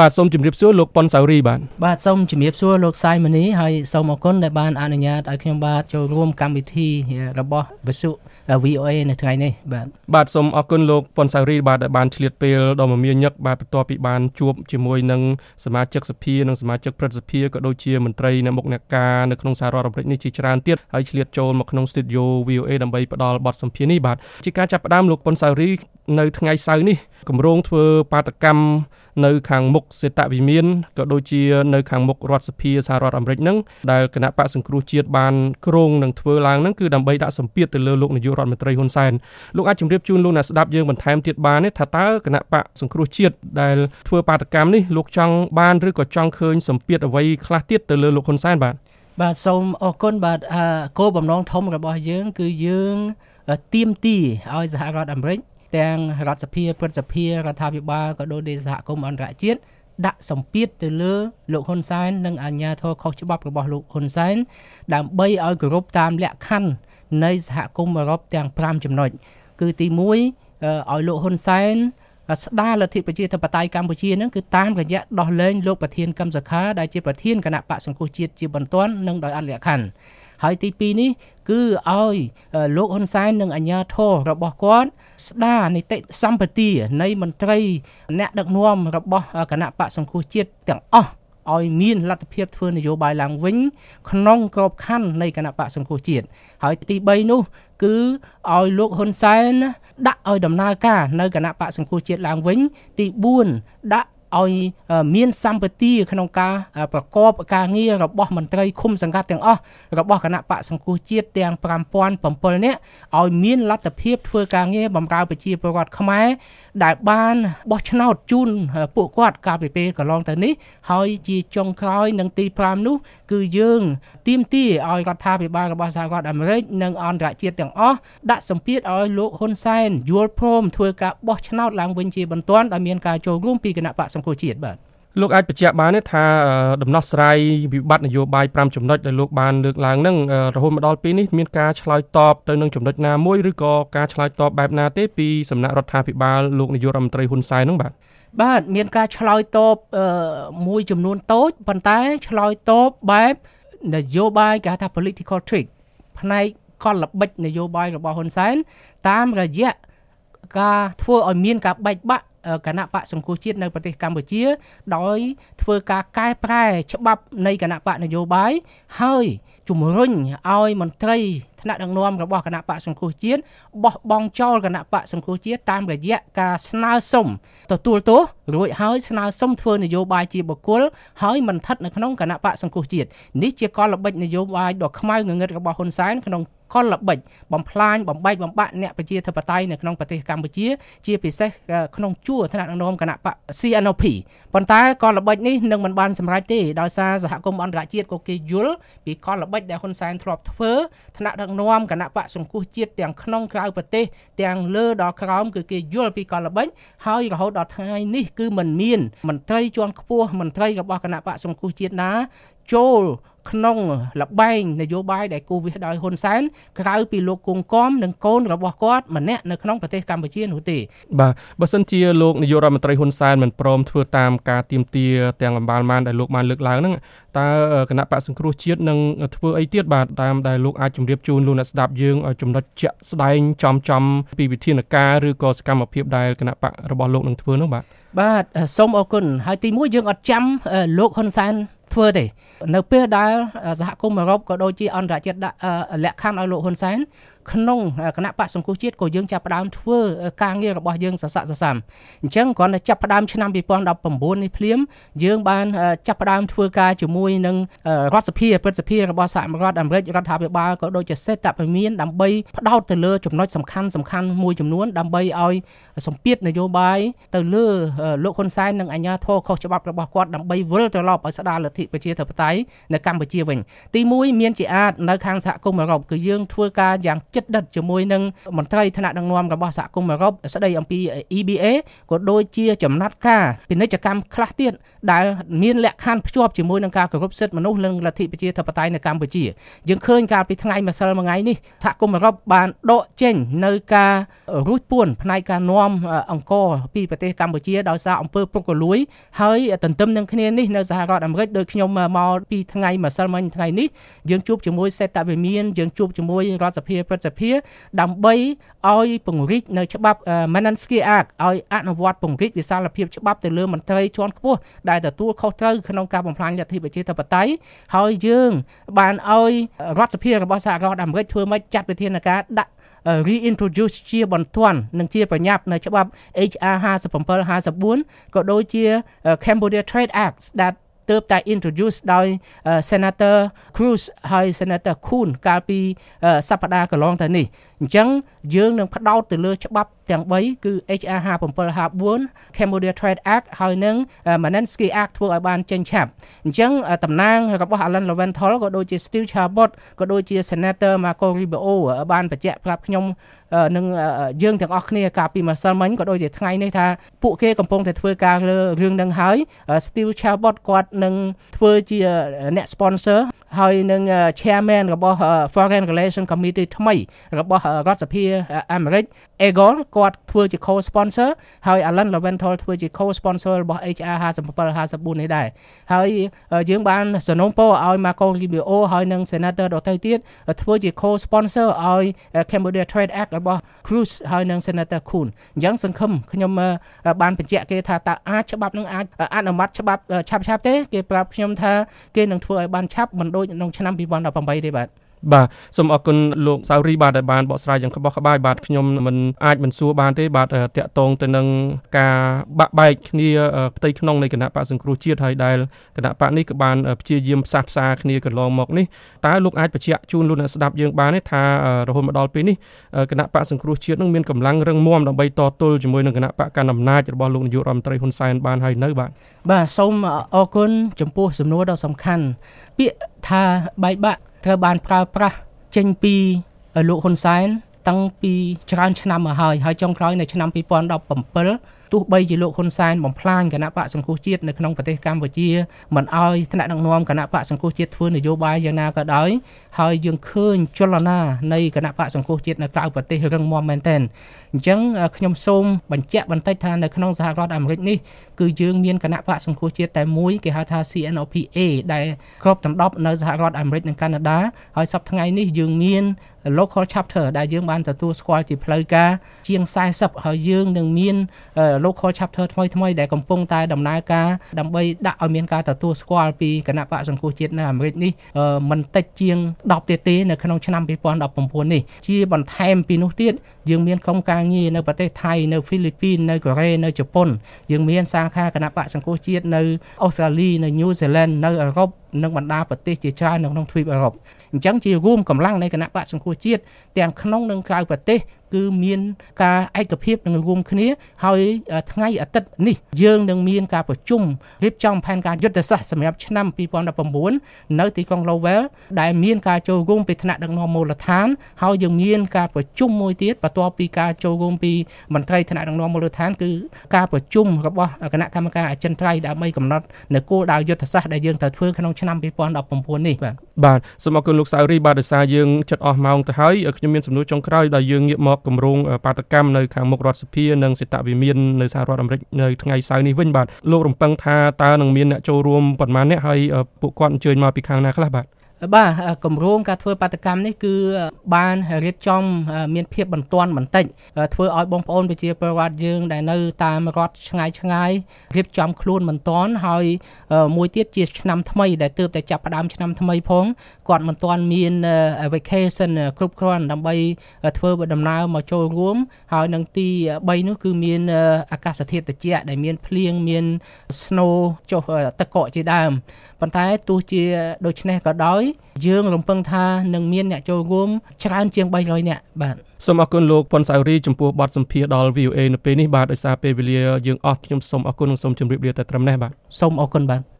បាទសូមជម្រាបសួរលោកប៉ុនសាវរីបាទបាទសូមជម្រាបសួរលោកសៃមនីហើយសូមអរគុណដែលបានអនុញ្ញាតឲ្យខ្ញុំបាទចូលរួមកម្មវិធីរបស់វិសុ VOA នៅថ្ងៃនេះបាទបាទសូមអរគុណលោកប៉ុនសាវរីបាទដែលបានឆ្លៀតពេលដ៏មមាញឹកបាទបន្ទាប់ពីបានជួបជាមួយនឹងសមាជិកសភានិងសមាជិកព្រឹទ្ធសភាក៏ដូចជាមន្ត្រីអ្នកមុខអ្នកការនៅក្នុងសហរដ្ឋអាមេរិកនេះជាច្រើនទៀតហើយឆ្លៀតចូលមកក្នុង Studio VOA ដើម្បីផ្ដល់បទសម្ភាសន៍នេះបាទជាការចាប់ផ្ដើមលោកប៉ុនសាវរីនៅថ្ងៃសៅរ៍នេះគម្រោងធ្វើបាតកម្ម នៅខាងមុខសេតវិមានក៏ដូចជានៅខាងមុខរដ្ឋសភាសហរដ្ឋអាមេរិកនឹងដែលគណៈបកសង្គ្រោះជាតិបានគ្រោងនឹងធ្វើឡើងនឹងគឺដើម្បីដាក់សម្ពាធទៅលើលោកនាយករដ្ឋមន្ត្រីហ៊ុនសែនលោកអាចជម្រាបជូនលោកអ្នកស្ដាប់យើងបន្ថែមទៀតបានទេថាតើគណៈបកសង្គ្រោះជាតិដែលធ្វើបាតកម្មនេះលោកចង់បានឬក៏ចង់ឃើញសម្ពាធអ្វីខ្លះទៀតទៅលើលោកហ៊ុនសែនបាទបាទសូមអរគុណបាទគោលបំណងធំរបស់យើង គឺយើងទៀមទីឲ្យសហរដ្ឋអាមេរិក ទាំងរដ្ឋសភាព្រឹទ្ធសភារដ្ឋាភិបាលក៏ដូចជាសហគមន៍អន្តរជាតិដាក់សម្ពាធទៅលើលោកហ៊ុនសែននិងអាជ្ញាធរខុសច្បាប់របស់លោកហ៊ុនសែនដើម្បីឲ្យគោរពតាមលក្ខខណ្ឌនៃសហគមន៍អឺរ៉ុបទាំង5ចំណុចគឺទី1ឲ្យលោកហ៊ុនសែនស្ដារលទ្ធិប្រជាធិបតេយ្យកម្ពុជានឹងគឺតាមរយៈដោះលែងលោកប្រធានកម្មសខាដែលជាប្រធានគណៈបកសង្គ្រោះជាតិជាបន្ទាន់និងដោយអត់លក្ខខណ្ឌ ហើយទី2នេះគឺឲ្យលោកហ៊ុនសែននិងអាជ្ញាធររបស់គាត់ស្ដារនីតិសម្បទានៃមន្ត្រី អ្នកដឹកនាំរបស់គណៈបកសង្គ្រោះជាតិទាំងអស់ឲ្យមានលទ្ធភាពធ្វើនយោបាយឡើងវិញ ក្នុងក្របខ័ណ្ឌនៃគណៈបកសង្គ្រោះជាតិហើយទី3នោះ គឺឲ្យលោកហ៊ុនសែនដាក់ឲ្យដំណើរការនៅគណៈបកសង្គ្រោះជាតិឡើងវិញ ទី4ដាក់ ឲ្យមានសម្បទាក្នុងការប្រកបការងាររបស់មន្ត្រីឃុំសង្កាត់ទាំងអស់របស់គណៈបកសង្គ្រោះជាតិទាំង5007នាក់ឲ្យមានលទ្ធភាពធ្វើការងារបម្រើប្រជាពលរដ្ឋខ្មែរ ដែលបានបោះឆ្នោតជូនពួកគាត់កាលពីពេលកន្លងទៅនេះហើយជាចុងក្រោយនឹងទី5នោះគឺយើងទៀមទាឲ្យរដ្ឋាភិបាលរបស់សហរដ្ឋអាមេរិកនិងអន្តរជាតិទាំងអស់ដាក់សម្ពាធឲ្យលោកហ៊ុនសែនយល់ព្រមធ្វើការបោះឆ្នោតឡើងវិញជាបន្ទាន់ដោយមានការចូលរួមពីគណៈបកសង្គ្រោះជាតិបាទ លោកអាចបញ្ជាក់បានទេថាដំណោះស្រាយវិបត្តិនយោបាយ5ចំណុចដែលលោកបានលើកឡើងហ្នឹងរហូតមកដល់ពេលនេះមានការឆ្លើយតបទៅនឹងចំណុចណាមួយឬក៏ការឆ្លើយតបបែបណាទេពីសំណាក់រដ្ឋាភិបាលលោកនាយករដ្ឋមន្ត្រីហ៊ុនសែនហ្នឹងបាទបាទមានការឆ្លើយតបមួយចំនួនតូចប៉ុន្តែឆ្លើយតបបែបនយោបាយគេហៅថា political trick ផ្នែកកលល្បិចនយោបាយរបស់ហ៊ុនសែនតាមរយៈការធ្វើឲ្យមានការបែកបាក់ គណៈបកសង្គ្រោះជាតិនៅប្រទេសកម្ពុជា ដោយធ្វើការកែប្រែច្បាប់នៃគណៈបកនយោបាយហើយជំរុញឲ្យមន្ត្រីថ្នាក់ដឹកនាំរបស់គណៈបកសង្គ្រោះជាតិបោះបង់ចោលគណៈបកសង្គ្រោះជាតិតាមរយៈការស្នើសុំទទួលទោសរួចហើយស្នើសុំធ្វើនយោបាយជាបុគ្គលហើយមិនស្ថិតនៅក្នុងគណៈបកសង្គ្រោះជាតិនេះជាកលល្បិចនយោបាយដ៏ខ្មៅងងឹតរបស់ហ៊ុនសែនក្នុងកលល្បិចបំផ្លាញបំបែកបំបាក់អ្នកប្រជាធិបតេយ្យនៅក្នុងប្រទេសកម្ពុជា ជាពិសេសក្នុងជួរថ្នាក់ដឹកនាំគណៈបក CNP ប៉ុន្តែកលល្បិចនេះនឹងមិនបានសម្រេចទេដោយសារសហគមន៍អន្តរជាតិក៏គេយល់ពីកលល្បិចដែលហ៊ុនសែនធ្លាប់ធ្វើថ្នាក់ដឹកនាំគណៈបកសង្គ្រោះជាតិទាំងក្នុងក្រៅប្រទេសទាំងលើដល់ក្រោមគឺគេយល់ពីកលល្បិចហើយរហូតដល់ថ្ងៃនេះគឺមិនមានមន្ត្រីជាន់ខ្ពស់មន្ត្រីរបស់គណៈបកសង្គ្រោះជាតិណាចូល ក្នុងលបែងនយោបាយដែលគូវិសដោយហ៊ុនសែនក្រៅពីលោកគង់គំនិងកូនរបស់គាត់ម្នាក់នៅក្នុងប្រទេសកម្ពុជានោះទេបាទបើសិនជាលោកនាយករដ្ឋមន្ត្រីហ៊ុនសែនមិនព្រមធ្វើតាមការទៀមទាទាំងអំបាលម៉ានដែលលោកបានលើកឡើងហ្នឹងតើគណៈបកសង្គ្រោះជាតិនឹងធ្វើអីទៀតបាទតាមដែលលោកអាចជម្រាបជូនលោកអ្នកស្ដាប់យើងឲ្យចំណុចជាក់ស្ដែងចំចំពីវិធានការឬក៏សកម្មភាពដែលគណៈបករបស់លោកនឹងធ្វើនោះបាទបាទសូមអរគុណហើយទីមួយយើងអត់ចាំលោកហ៊ុនសែន ធ្វើទេនៅពេលដែលសហគមន៍អឺរ៉ុបក៏ដូចជាអន្តរជាតិដាក់លក្ខខណ្ឌឲ្យលោកហ៊ុនសែន ក្នុងគណៈបកសង្គ្រោះជាតិក៏យើងចាប់ផ្ដើមធ្វើការងាររបស់យើងសស័កសសាមអញ្ចឹងគ្រាន់តែចាប់ផ្ដើមឆ្នាំ2019នេះភ្លាមយើងបានចាប់ផ្ដើមធ្វើការជាមួយនឹងរដ្ឋសភាព្រឹទ្ធសភារបស់សហរដ្ឋអាមេរិករដ្ឋាភិបាលក៏ដូចជាសេតវិមានដើម្បីផ្ដោតទៅលើចំណុចសំខាន់សំខាន់មួយចំនួនដើម្បីឲ្យសម្ពាធនយោបាយទៅលើលោកហ៊ុនសែននិងអាជ្ញាធរខុសច្បាប់របស់គាត់ដើម្បីវិលត្រឡប់ឲ្យស្ដារលទ្ធិប្រជាធិបតេយ្យនៅកម្ពុជាវិញទី1មានជាអាចនៅខាងសហគមន៍អឺរ៉ុបគឺយើងធ្វើការយ៉ាងចិត្តដិតជាមួយនឹងមន្ត្រីថ្នាក់ដឹកនាំរបស់សហគមន៍អឺរ៉ុបស្ដីអំពី EBA ក៏ដូចជាចំណាត់ការពាណិជ្ជកម្មខ្លះទៀត ដែលមានលក្ខខណ្ឌភ្ជាប់ជាមួយនឹងការគោរពសិទ្ធិមនុស្សនិងលទ្ធិប្រជាធិបតេយ្យនៅកម្ពុជាយើងឃើញកាលពីថ្ងៃម្សិលមួយថ្ងៃនេះសហគមន៍អឺរ៉ុបបានដកចេញនៅការរួចពួនផ្នែកការនាំអង្គពីប្រទេសកម្ពុជាដោយសារអំពើពុករលួយហើយទន្ទឹមនឹងគ្នានេះនៅសហរដ្ឋអាមេរិកដោយខ្ញុំមកពីថ្ងៃម្សិលមិញថ្ងៃនេះយើងជួបជាមួយសេតវិមានយើងជួបជាមួយរដ្ឋសភាព្រឹទ្ធសភាដើម្បីឲ្យពង្រីកនៅច្បាប់ Magnitsky Act ឲ្យអនុវត្តពង្រីកវិសាលភាពច្បាប់ទៅលើមន្ត្រីជាន់ខ្ពស់ដែលទទួលខុសត្រូវក្នុងការបំផ្លាញលទ្ធិប្រជាធិបតេយ្យហើយយើង បានឲ្យរដ្ឋសភារបស់សហរដ្ឋអាមេរិកធ្វើម៉េចចាត់វិធានការដាក់ reintroduce ជាបន្ទាន់និងជាប្រញាប់នៅច្បាប់ HR 57 54ក៏ដូចជា Cambodia Trade Act ដែលទើបតែ introduce ដោយ Senator Cruz ហើយ Senator Kuhn កាលពីសប្តាហ៍កន្លងទៅនេះ អញ្ចឹងយើងនឹងផ្ដោតទៅលើច្បាប់ទាំង3គឺ HR 5754 Cambodia Trade Act ហើយនឹង Magnitsky Act ធ្វើឲ្យបានចេញឆាប់អញ្ចឹងតំណាងរបស់ Alan Leventhal ក៏ដូចជា Steve Chabot ក៏ដូចជា Senator Marco Rubio បានបញ្ជាក់ប្រាប់ខ្ញុំនឹងយើងទាំងអស់គ្នាកាលពីម្សិលមិញក៏ដូចជាថ្ងៃនេះថាពួកគេកំពុងតែធ្វើការលើរឿងនឹងហើយ Steve Chabot គាត់នឹងធ្វើជាអ្នក sponsor ហើយនឹង chairman របស់ Foreign Relation Committee ថ្មី របស់រដ្ឋសភាអាមេរិក Eagle គាត់ធ្វើជា co-sponsor ហើយ Alan Leventhal ធ្វើជា co-sponsor របស់ HR 57 54នេះដែរហើយយើងបានសនំពោឲ្យ Marco Rubio ហើយនិង Senator ដទៃទៀតធ្វើជា co-sponsor ឲ្យ Cambodia Trade Act របស់ Cruz ហើយនិង Senator Kuhn អញ្ចឹងសង្ឃឹមខ្ញុំបានបញ្ជាក់គេថាតើអាចច្បាប់នឹងអាចអនុម័តច្បាប់ឆាប់ឆាប់ទេគេប្រាប់ខ្ញុំថាគេនឹងធ្វើឲ្យបានឆាប់មិនដូចក្នុងឆ្នាំ2018ទេបាទ បាទសូមអរគុណលោកសាវរីបាទដែលបានបកស្រាយយ៉ាងក្បោះក្បាយបាទខ្ញុំមិនអាចមិនសួរបានទេបាទតាក់ទងទៅនឹងការបាក់បែកគ្នាផ្ទៃក្នុងនៃគណៈបកសង្គ្រោះជាតិហើយដែលគណៈបកនេះក៏បានព្យាយាមផ្សះផ្សាគ្នាកន្លងមកនេះតើលោកអាចបញ្ជាក់ជូនលោកអ្នកស្ដាប់យើងបានទេថារហូតមកដល់ពេលនេះគណៈបកសង្គ្រោះជាតិនឹងមានកម្លាំងរឹងមាំដើម្បីតទល់ជាមួយនឹងគណៈបកកណ្ដាលអំណាចរបស់លោកនាយករដ្ឋមន្ត្រីហ៊ុនសែនបានហើយនៅបាទបាទសូមអរគុណចំពោះសំណួរដ៏សំខាន់ពាក្យថាបែកបាក់ ត្រូវបានប្រើប្រាស់ចេញពីលោកហ៊ុនសែនតាំងពីច្រើនឆ្នាំមកហើយហើយចុងក្រោយនៅឆ្នាំ2017 ទោះបីជាលោកហ៊ុនសែនបំផ្លាញគណៈបកសង្គ្រោះជាតិនៅក្នុងប្រទេសកម្ពុជាមិនអោយថ្នាក់ដឹកនាំគណៈបកសង្គ្រោះជាតិធ្វើនយោបាយយ៉ាងណាក៏ដោយហើយយើងឃើញចលនានៃគណៈបកសង្គ្រោះជាតិនៅក្រៅប្រទេសរឹងមាំមែនទែនអញ្ចឹងខ្ញុំសូមបញ្ជាក់បន្តិចថានៅក្នុងសហរដ្ឋអាមេរិកនេះគឺយើងមានគណៈបកសង្គ្រោះជាតិតែមួយគេហៅថា CNOPA ដែលគ្របដណ្ដប់នៅសហរដ្ឋអាមេរិកនិងកាណាដាហើយសប្តាហ៍ថ្ងៃនេះយើងមាន local chapter ដែលយើងបានទទួលស្គាល់ជាផ្លូវការជាង40ហើយយើងនឹងមាន local chapter ថ្មីថ្មីដែលកំពុងតែដំណើរការដើម្បីដាក់ឲ្យមានការទទួលស្គាល់ពីគណៈបកសង្គ្រោះជាតិនៅអាមេរិកនេះមិនតិចជាង10ទៀតទេនៅក្នុងឆ្នាំ2019នេះជាបន្ថែមពីនោះទៀតយើងមានក្រុមការងារនៅប្រទេសថៃនៅហ្វីលីពីននៅកូរ៉េនៅជប៉ុនយើងមានសាខាគណៈបកសង្គ្រោះជាតិនៅអូស្ត្រាលីនៅញូហ្សេឡង់នៅអឺរ៉ុបនិងបណ្ដាប្រទេសជាច្រើននៅក្នុងទ្វីបអឺរ៉ុបអញ្ចឹងជារួមកម្លាំងនៃគណៈបកសង្គ្រោះជាតិទាំងក្នុងនិងក្រៅប្រទេស គឺមានការឯកភាពនឹងរួមគ្នាហើយថ្ងៃអាទិត្យនេះយើងនឹងមានការប្រជុំរៀបចំផែនការយុទ្ធសាស្ត្រសម្រាប់ឆ្នាំ2019នៅទីក្រុង Lowell ដែលមានការចូលរួមពីថ្នាក់ដឹកនាំមូលដ្ឋានហើយយើងមានការប្រជុំមួយទៀតបន្ទាប់ពីការចូលរួមពីមន្ត្រីថ្នាក់ដឹកនាំមូលដ្ឋានគឺការប្រជុំរបស់គណៈកម្មការអចិន្ត្រៃយ៍ដើម្បីកំណត់នៅគោលដៅយុទ្ធសាស្ត្រដែលយើងត្រូវធ្វើក្នុងឆ្នាំ2019នេះបាទបាទសូមអរគុណលោកសៅរីបាទដោយសារយើងចិត្តអស់ម៉ោងទៅហើយខ្ញុំមានសំណួរចុងក្រោយដែលយើងងាកមកគម្រោងបាតកម្មនៅខាងមុខរដ្ឋសភានិងសេតវិមាននៅសហរដ្ឋអាមេរិកនៅថ្ងៃសៅរ៍នេះវិញបាទលោករំពឹងថាតើនឹងមានអ្នកចូលរួមប៉ុន្មានអ្នកហើយពួកគាត់អញ្ជើញមកពីខាងណាខ្លះបាទ បាទគម្រោងការធ្វើបាតកម្មនេះគឺបានរៀបចំ មានភាពបន្ទាន់បន្តិចធ្វើឲ្យបងប្អូនប្រជាពលរដ្ឋយើងដែលនៅតាមរដ្ឋឆ្ងាយឆ្ងាយរៀបចំខ្លួនមិនទាន់ហើយមួយទៀតជាឆ្នាំថ្មីដែលទើបតែចាប់ផ្ដើមឆ្នាំថ្មីផងគាត់មិនទាន់មាន vacation គ្រប់គ្រាន់ដើម្បីធ្វើដំណើរមកចូលរួមហើយនឹងទី3នោះគឺមានអាកាសធាតុត្រជាក់ដែលមានភ្លៀងមាន snow ចុះទឹកកកជាដើមប៉ុន្តែទោះជាដូចនេះក៏ដោយយើងរំពឹងថានឹងមានអ្នកចូលរួមច្រើនជាង300នាក់បាទសូមអរគុណលោកប៉ុនសាវរីចំពោះបទសម្ភាសដល់ VOA នៅពេលនេះបាទដោយសារពេលវេលាយើងអស់ខ្ញុំសូមអរគុណនិងសូមជម្រាបលាតែត្រឹមនេះបាទសូមអរគុណបាទ